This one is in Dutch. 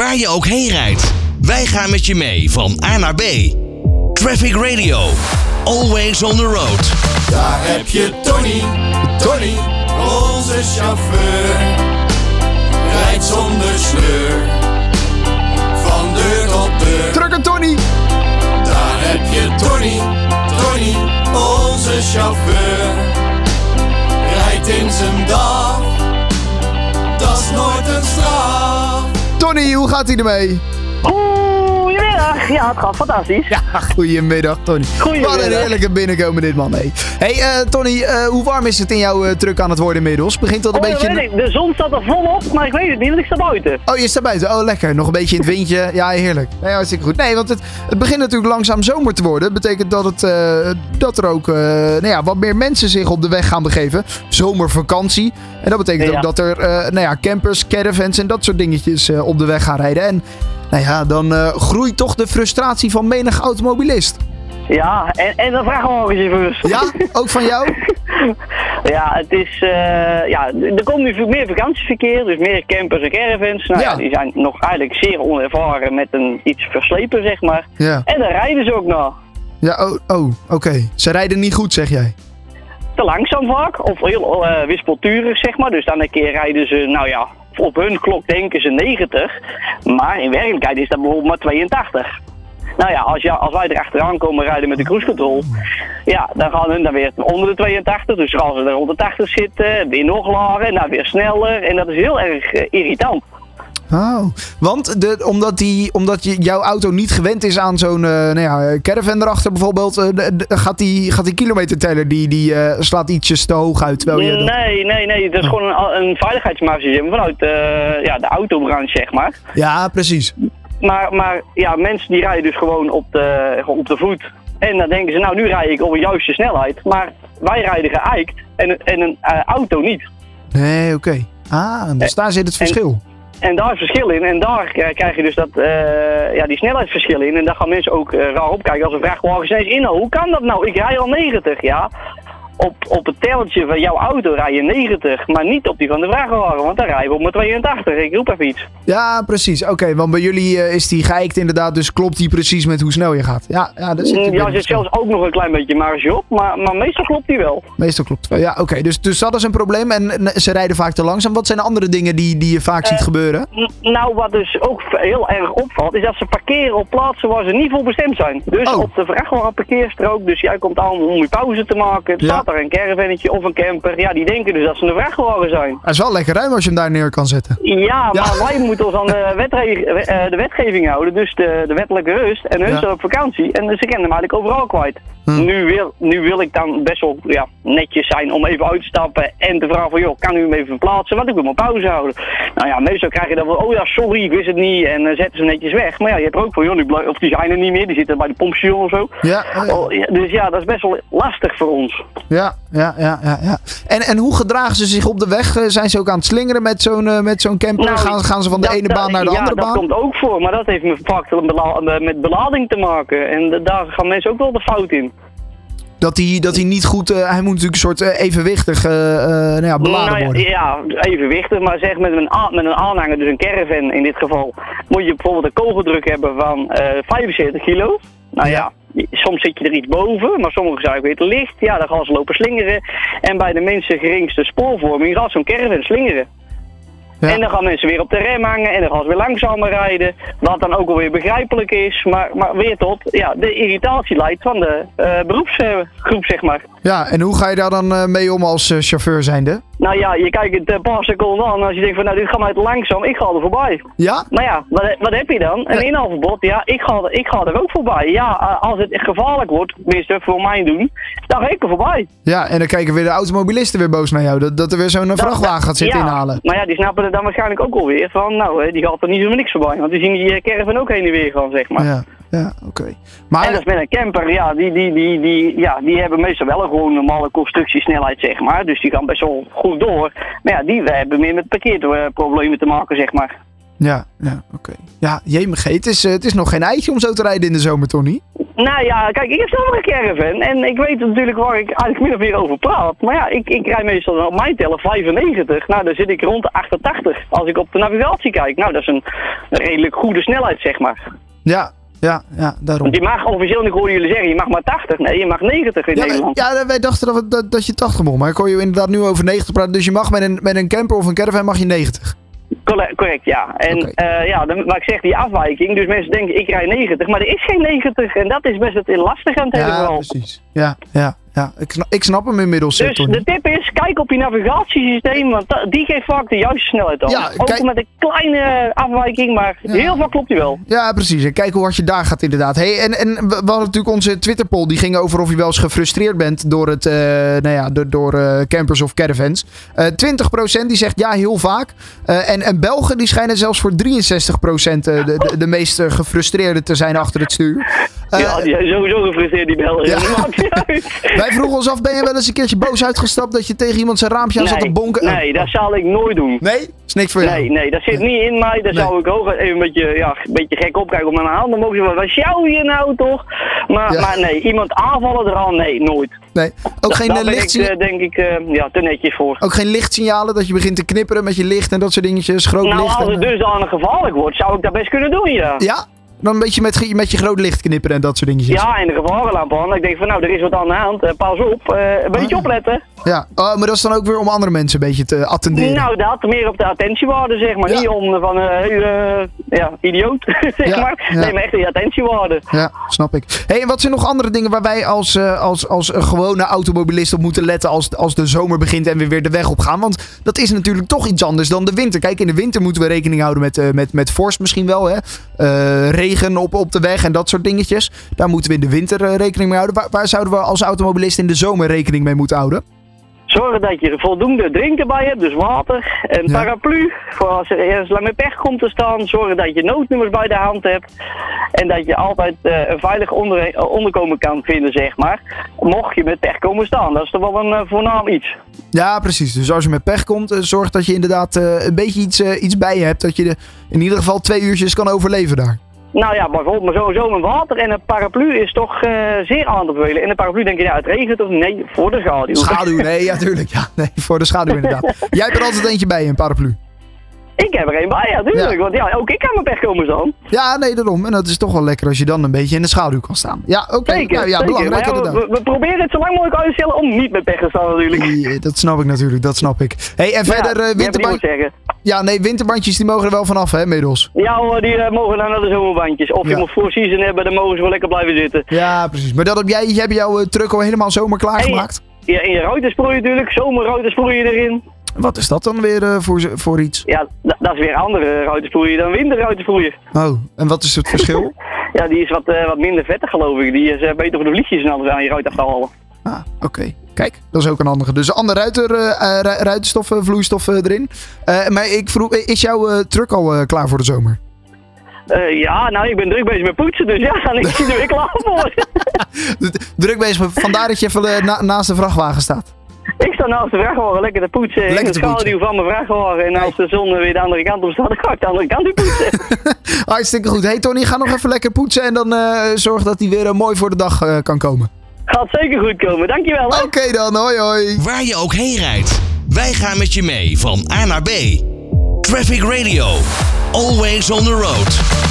waar je ook heen rijdt. Wij gaan met je mee van A naar B. Traffic Radio. Always on the road. Daar heb je Tony, Tony, onze chauffeur. Rijdt zonder sleur, gaat hij ermee? Ja, het gaat fantastisch. Ja, goedemiddag Tony. Goedemiddag. Wat een heerlijke binnenkomen dit man. Hey, hey eh, Tony, eh, hoe warm is het in jouw eh, truck aan het worden inmiddels? Begint dat een Oh, beetje... weet ik. De zon staat er volop, maar ik weet het niet, want ik sta buiten. Oh, je staat buiten. Oh, lekker. Nog een beetje in het windje. Ja, heerlijk. Nee, hartstikke goed. Nee, want het, het begint natuurlijk langzaam zomer te worden. Dat betekent dat, het, eh, dat er ook nou ja, wat meer mensen zich op de weg gaan begeven. Zomervakantie. En dat betekent Ja. ook dat er nou ja, campers, caravans en dat soort dingetjes op de weg gaan rijden. En nou ja, dan eh, groeit toch de frustratie van menig automobilist. Ja, en, en dan vragen we nog eens even. Ja, ook van jou? Ja, het is, eh, ja, er komt nu veel meer vakantieverkeer, dus meer campers en caravans. Nou ja. Die zijn nog eigenlijk zeer onervaren met een iets verslepen, zeg maar. Ja. En dan rijden ze ook nog. Ja, oh, oh oké. Ze rijden niet goed, zeg jij. Te langzaam vaak, of heel eh wispelturig, zeg maar. Dus dan een keer rijden ze, nou ja, op hun klok denken ze 90. Maar in werkelijkheid is dat bijvoorbeeld maar 82. Nou ja, als, ja, als wij er achteraan komen rijden met de cruise control, ja, dan gaan hun dan weer onder de 82. Dus gaan ze er onder de 80 zitten, weer nog lager en dan weer sneller. En dat is heel erg eh, irritant. Oh, want de, omdat, die, omdat je, jouw auto niet gewend is aan zo'n eh, nou ja, caravan erachter bijvoorbeeld, eh, de- de- gaat, die, gaat die kilometerteller die, die eh, slaat ietsjes te hoog uit. Terwijl je Nee, nee, nee. Het is gewoon een, een veiligheidsmarge vanuit eh, ja, de autobranche, zeg maar. Ja, precies. Maar, maar ja, mensen die rijden dus gewoon op de, gewoon op de voet. En dan denken ze, nou nu rij ik op een juiste snelheid. Maar wij rijden geëikt en, en een eh, auto niet. Nee, oké. Ah, dus daar zit het verschil. En daar is verschil in. En daar krijg je dus dat, eh, ja, die snelheidsverschil in. En daar gaan mensen ook eh, raar opkijken als een vrachtwagen ineens inhoudt. Hoe kan dat nou? Ik rij al 90, ja. Op, op het telletje van jouw auto rij je 90, maar niet op die van de vrachtwagen. Want dan rijden we op mijn 82. Ik roep even iets. Ja, precies. Oké, want bij jullie eh, is die geëikt inderdaad, dus klopt die precies met hoe snel je gaat. Ja, ja dat zit Mm, Ja, er zit zelfs ook nog een klein beetje marge op. Maar, maar meestal klopt die wel. Meestal klopt het wel. Ja, oké. Dus, dus dat is een probleem en eh, ze rijden vaak te langzaam. Wat zijn de andere dingen die, die je vaak ziet gebeuren? Nou, wat dus ook heel erg opvalt, is dat ze parkeren op plaatsen waar ze niet voor bestemd zijn. Dus Oh. op de vrachtwagenparkeerstrook, dus jij komt aan om je pauze te maken. Er Ja. staat een caravannetje of een camper. Ja, die denken dus dat ze een vrachtwagen zijn. Het is wel lekker ruim als je hem daar neer kan zetten. Ja, Ja. maar wij moeten ons aan de, eh, de wetgeving houden, dus de, de wettelijke rust. En hun zijn op vakantie en ze kennen hem eigenlijk overal kwijt. Hm. Nu, wil, nu wil ik dan best wel ja, netjes zijn om even uit te stappen en te vragen van joh, kan u hem even verplaatsen, want ik wil mijn pauze houden. Nou ja, meestal krijg je dan wel, oh ja, sorry, ik wist het niet en dan zetten ze netjes weg. Maar ja, je hebt er ook van joh, nu of die zijn er niet meer, die zitten bij de pompstation of zo. Ja, oh ja. Oh, ja, dus ja, dat is best wel lastig voor ons. Ja, ja, ja, ja. ja. En, en hoe gedragen ze zich op de weg? Eh, Zijn ze ook aan het slingeren met zo'n eh, met zo'n camper? Nou, gaan, gaan ze van de dat- ene dat- baan naar de ja, andere dat baan? komt ook voor, maar dat heeft me vaak een bela- met belading te maken. En daar gaan mensen ook wel de fout in. Dat hij dat hij niet goed... eh, hij moet natuurlijk een soort eh, evenwichtig eh, eh, nou ja, beladen Nou ja, worden. ja, evenwichtig, maar zeg met een, met een aanhanger, dus een caravan in dit geval, moet je bijvoorbeeld een kogeldruk hebben van eh 75 kilo. Nou ja. soms zit je er iets boven, maar sommigen zijn weer te licht. Ja, dan gaan ze lopen slingeren. En bij de minste geringste spoorvorming gaat zo'n caravan slingeren. Ja. En dan gaan mensen weer op de rem hangen en dan gaan ze weer langzamer rijden. Wat dan ook alweer begrijpelijk is. Maar, maar weer tot ja, de irritatie leidt van de eh, beroepsgroep, zeg maar. Ja, en hoe ga je daar dan eh, mee om als eh, chauffeur zijnde? Nou ja, je kijkt het een paar seconden aan als je denkt van nou dit gaat mij te langzaam, ik ga er voorbij. Ja? Maar ja, wat, wat heb je dan? Een inhaalverbod? Ja, ik ga, er, ik ga er ook voorbij. Ja, eh, als het gevaarlijk wordt, tenminste voor mij doen, dan ga ik er voorbij. Ja, en dan kijken weer de automobilisten weer boos naar jou. Dat, dat er weer zo'n eh, vrachtwagen gaat zitten ja, inhalen. Maar ja, die snappen er dan waarschijnlijk ook alweer van, nou, die gaat er niet zomaar niks voorbij. Want die zien die eh, caravan ook heen en weer gaan, zeg maar. Ja, ja oké. En Maar, dat is met een camper, ja die, die, die, die, ja, die hebben meestal wel een gewoon normale constructiesnelheid, zeg maar. Dus die gaan best wel goed door. Maar ja, die hebben meer met parkeerproblemen te maken, zeg maar. ja, ja oké. Ja, jemig, het is, eh, het is nog geen eitje om zo te rijden in de zomer, Tony. Nou ja, kijk, ik heb zelf een caravan. En ik weet natuurlijk waar ik eigenlijk min of meer over praat. Maar ja, ik, ik rij meestal op mijn teller 95. Nou, dan zit ik rond de 88. Als ik op de navigatie kijk. Nou, dat is een redelijk goede snelheid, zeg maar. Ja, ja, ja, daarom. Want je mag officieel, ik hoor jullie zeggen, je mag maar 80. Nee, je mag 90 in Ja, Nederland. ja, wij dachten dat, we- dat, dat je 80 mocht, maar ik hoor je inderdaad nu over 90 praten. Dus je mag met een, met een camper of een caravan mag je 90. Correct, ja. En Oké. eh, ja, dan, maar ik zeg die afwijking. Dus mensen denken, ik rij 90. Maar er is geen 90. En dat is best het lastig aan het hele Ja, precies. Ja, ja, ja. Ik, snap, ik snap hem inmiddels, Dus Tony. de tip is, kijk op je navigatiesysteem, want die geeft vaak de juiste snelheid aan. Ja, Ook met een kleine afwijking, maar Ja. heel vaak klopt hij wel. Ja, precies. En kijk hoe hard je daar gaat inderdaad. Hey, en, en we hadden natuurlijk onze Twitter-poll. Die ging over of je wel eens gefrustreerd bent door, het, eh, nou ja, door, door eh, campers of caravans. Eh 20% die zegt ja, heel vaak. En, en Belgen die schijnen zelfs voor 63% eh, de, de, de meest gefrustreerde te zijn achter het stuur. Eh, ja, die zijn sowieso gefrustreerd, die Belgen. Ja. Wij vroegen ons af, ben je wel eens een keertje boos uitgestapt dat je tegen iemand zijn raampje aan zat te bonken? nee, dat zal ik nooit doen. Nee? Is niks voor jou? Nee, nee, dat zit niet in mij. Daar Nee. zou ik ook even een beetje, ja, een beetje gek opkijken op mijn handen. Dan mogen ze wel, wat sjouw je nou toch? Maar, Ja. maar nee, iemand aanvallen eraan, nee, nooit. Nee. Ook geen, Daar eh, ben ik, eh, denk ik, ja, te netjes voor. ook geen lichtsignalen dat je begint te knipperen met je licht en dat soort dingetjes. Groot Nou, licht. als en, het eh, dusdanig gevaarlijk wordt, zou ik dat best kunnen doen, ja. Ja? Dan een beetje met, met je groot licht knipperen en dat soort dingetjes. Ja, en de gevarenlamp aan. Ik denk van, nou, er is wat aan de hand. Eh, pas op, eh, een beetje Ah. opletten. Ja. Oh, maar dat is dan ook weer om andere mensen een beetje te attenderen. Nou, dat meer op de attentiewaarde, zeg maar. Ja. Niet om van, eh, ja, idioot, zeg Ja, maar. ja. Nee, maar echt die attentiewaarde. Ja, snap ik. Hey, en wat zijn nog andere dingen waar wij als, als, als gewone automobilist op moeten letten als, als de zomer begint en we weer de weg op gaan? Want dat is natuurlijk toch iets anders dan de winter. Kijk, in de winter moeten we rekening houden met, met, met vorst misschien wel. Hè? Eh, regen op, op de weg en dat soort dingetjes. Daar moeten we in de winter eh, rekening mee houden. Waar, waar zouden we als automobilist in de zomer rekening mee moeten houden? Zorg dat je voldoende drinken bij hebt, dus water. Een Ja. paraplu, voor als er ergens lang met pech komt te staan. Zorg dat je noodnummers bij de hand hebt. En dat je altijd eh, een veilig onder, eh, onderkomen kan vinden, zeg maar. Mocht je met pech komen staan. Dat is toch wel een voornaam iets. Ja, precies. Dus als je met pech komt, zorg dat je inderdaad een beetje iets, iets bij je hebt. Dat je de, in ieder geval twee uurtjes kan overleven daar. Nou ja, bijvoorbeeld maar sowieso een water en een paraplu is toch eh, zeer aan te bevelen. En een paraplu denk je, ja, het regent of nee, voor de schaduw. Schaduw, nee, ja, tuurlijk. Ja, nee, voor de schaduw inderdaad. Jij hebt er altijd eentje bij, een paraplu. Ik heb er een bij, ja, tuurlijk. Ja. Want ja, ook ik kan met pech komen staan. Ja, nee, daarom. En dat is toch wel lekker als je dan een beetje in de schaduw kan staan. Ja, oké. Nou, ja, belangrijk ja, we, we proberen het zo lang mogelijk uit te stellen om niet met pech te staan natuurlijk. Nee, Dat snap ik natuurlijk, dat snap ik. hey, en verder ja, eh, je winterbandjes. Ja, nee, winterbandjes die mogen er wel vanaf, hè, inmiddels. Ja hoor, die eh, mogen dan naar de zomerbandjes. Of je moet voor season hebben, dan mogen ze wel lekker blijven zitten. Ja, precies. Maar dat heb jij, hebt jouw eh, truck al helemaal zomer klaargemaakt. Ja, en je ruiten sproeien natuurlijk, zomerruiten sproeien erin. Wat is dat dan weer eh, voor, voor iets? Ja, dat is weer andere ruiten sproeien dan winterruiten sproeien. Oh, en wat is het verschil? Ja, die is wat, eh, wat minder vettig geloof ik. Die is eh, beter voor de vliegjes en alles aan je ruit af te halen. Ah, oké. Kijk, dat is ook een handige. Dus een andere ruiter, eh, eh, ru- ruitstof, eh, vloeistof eh, erin. Maar ik vroeg, is jouw truck al klaar voor de zomer? Ja, nou ik ben druk bezig met poetsen, dus ja, dan is hij er weer klaar voor. Druk bezig, met- vandaar dat je even na- naast de vrachtwagen staat. Ik sta naast de vrachtwagen lekker te poetsen. Lekker in de schaduw van mijn vrachtwagen. En als de zon weer de andere kant op staat, dan ga ik de andere kant op poetsen. Hartstikke goed. Hey Tony, ga nog even lekker poetsen en dan eh, zorg dat hij weer eh, mooi voor de dag eh, kan komen. Gaat zeker goed komen, dankjewel. Oké dan, hoi hoi. Waar je ook heen rijdt, wij gaan met je mee van A naar B. Traffic Radio, always on the road.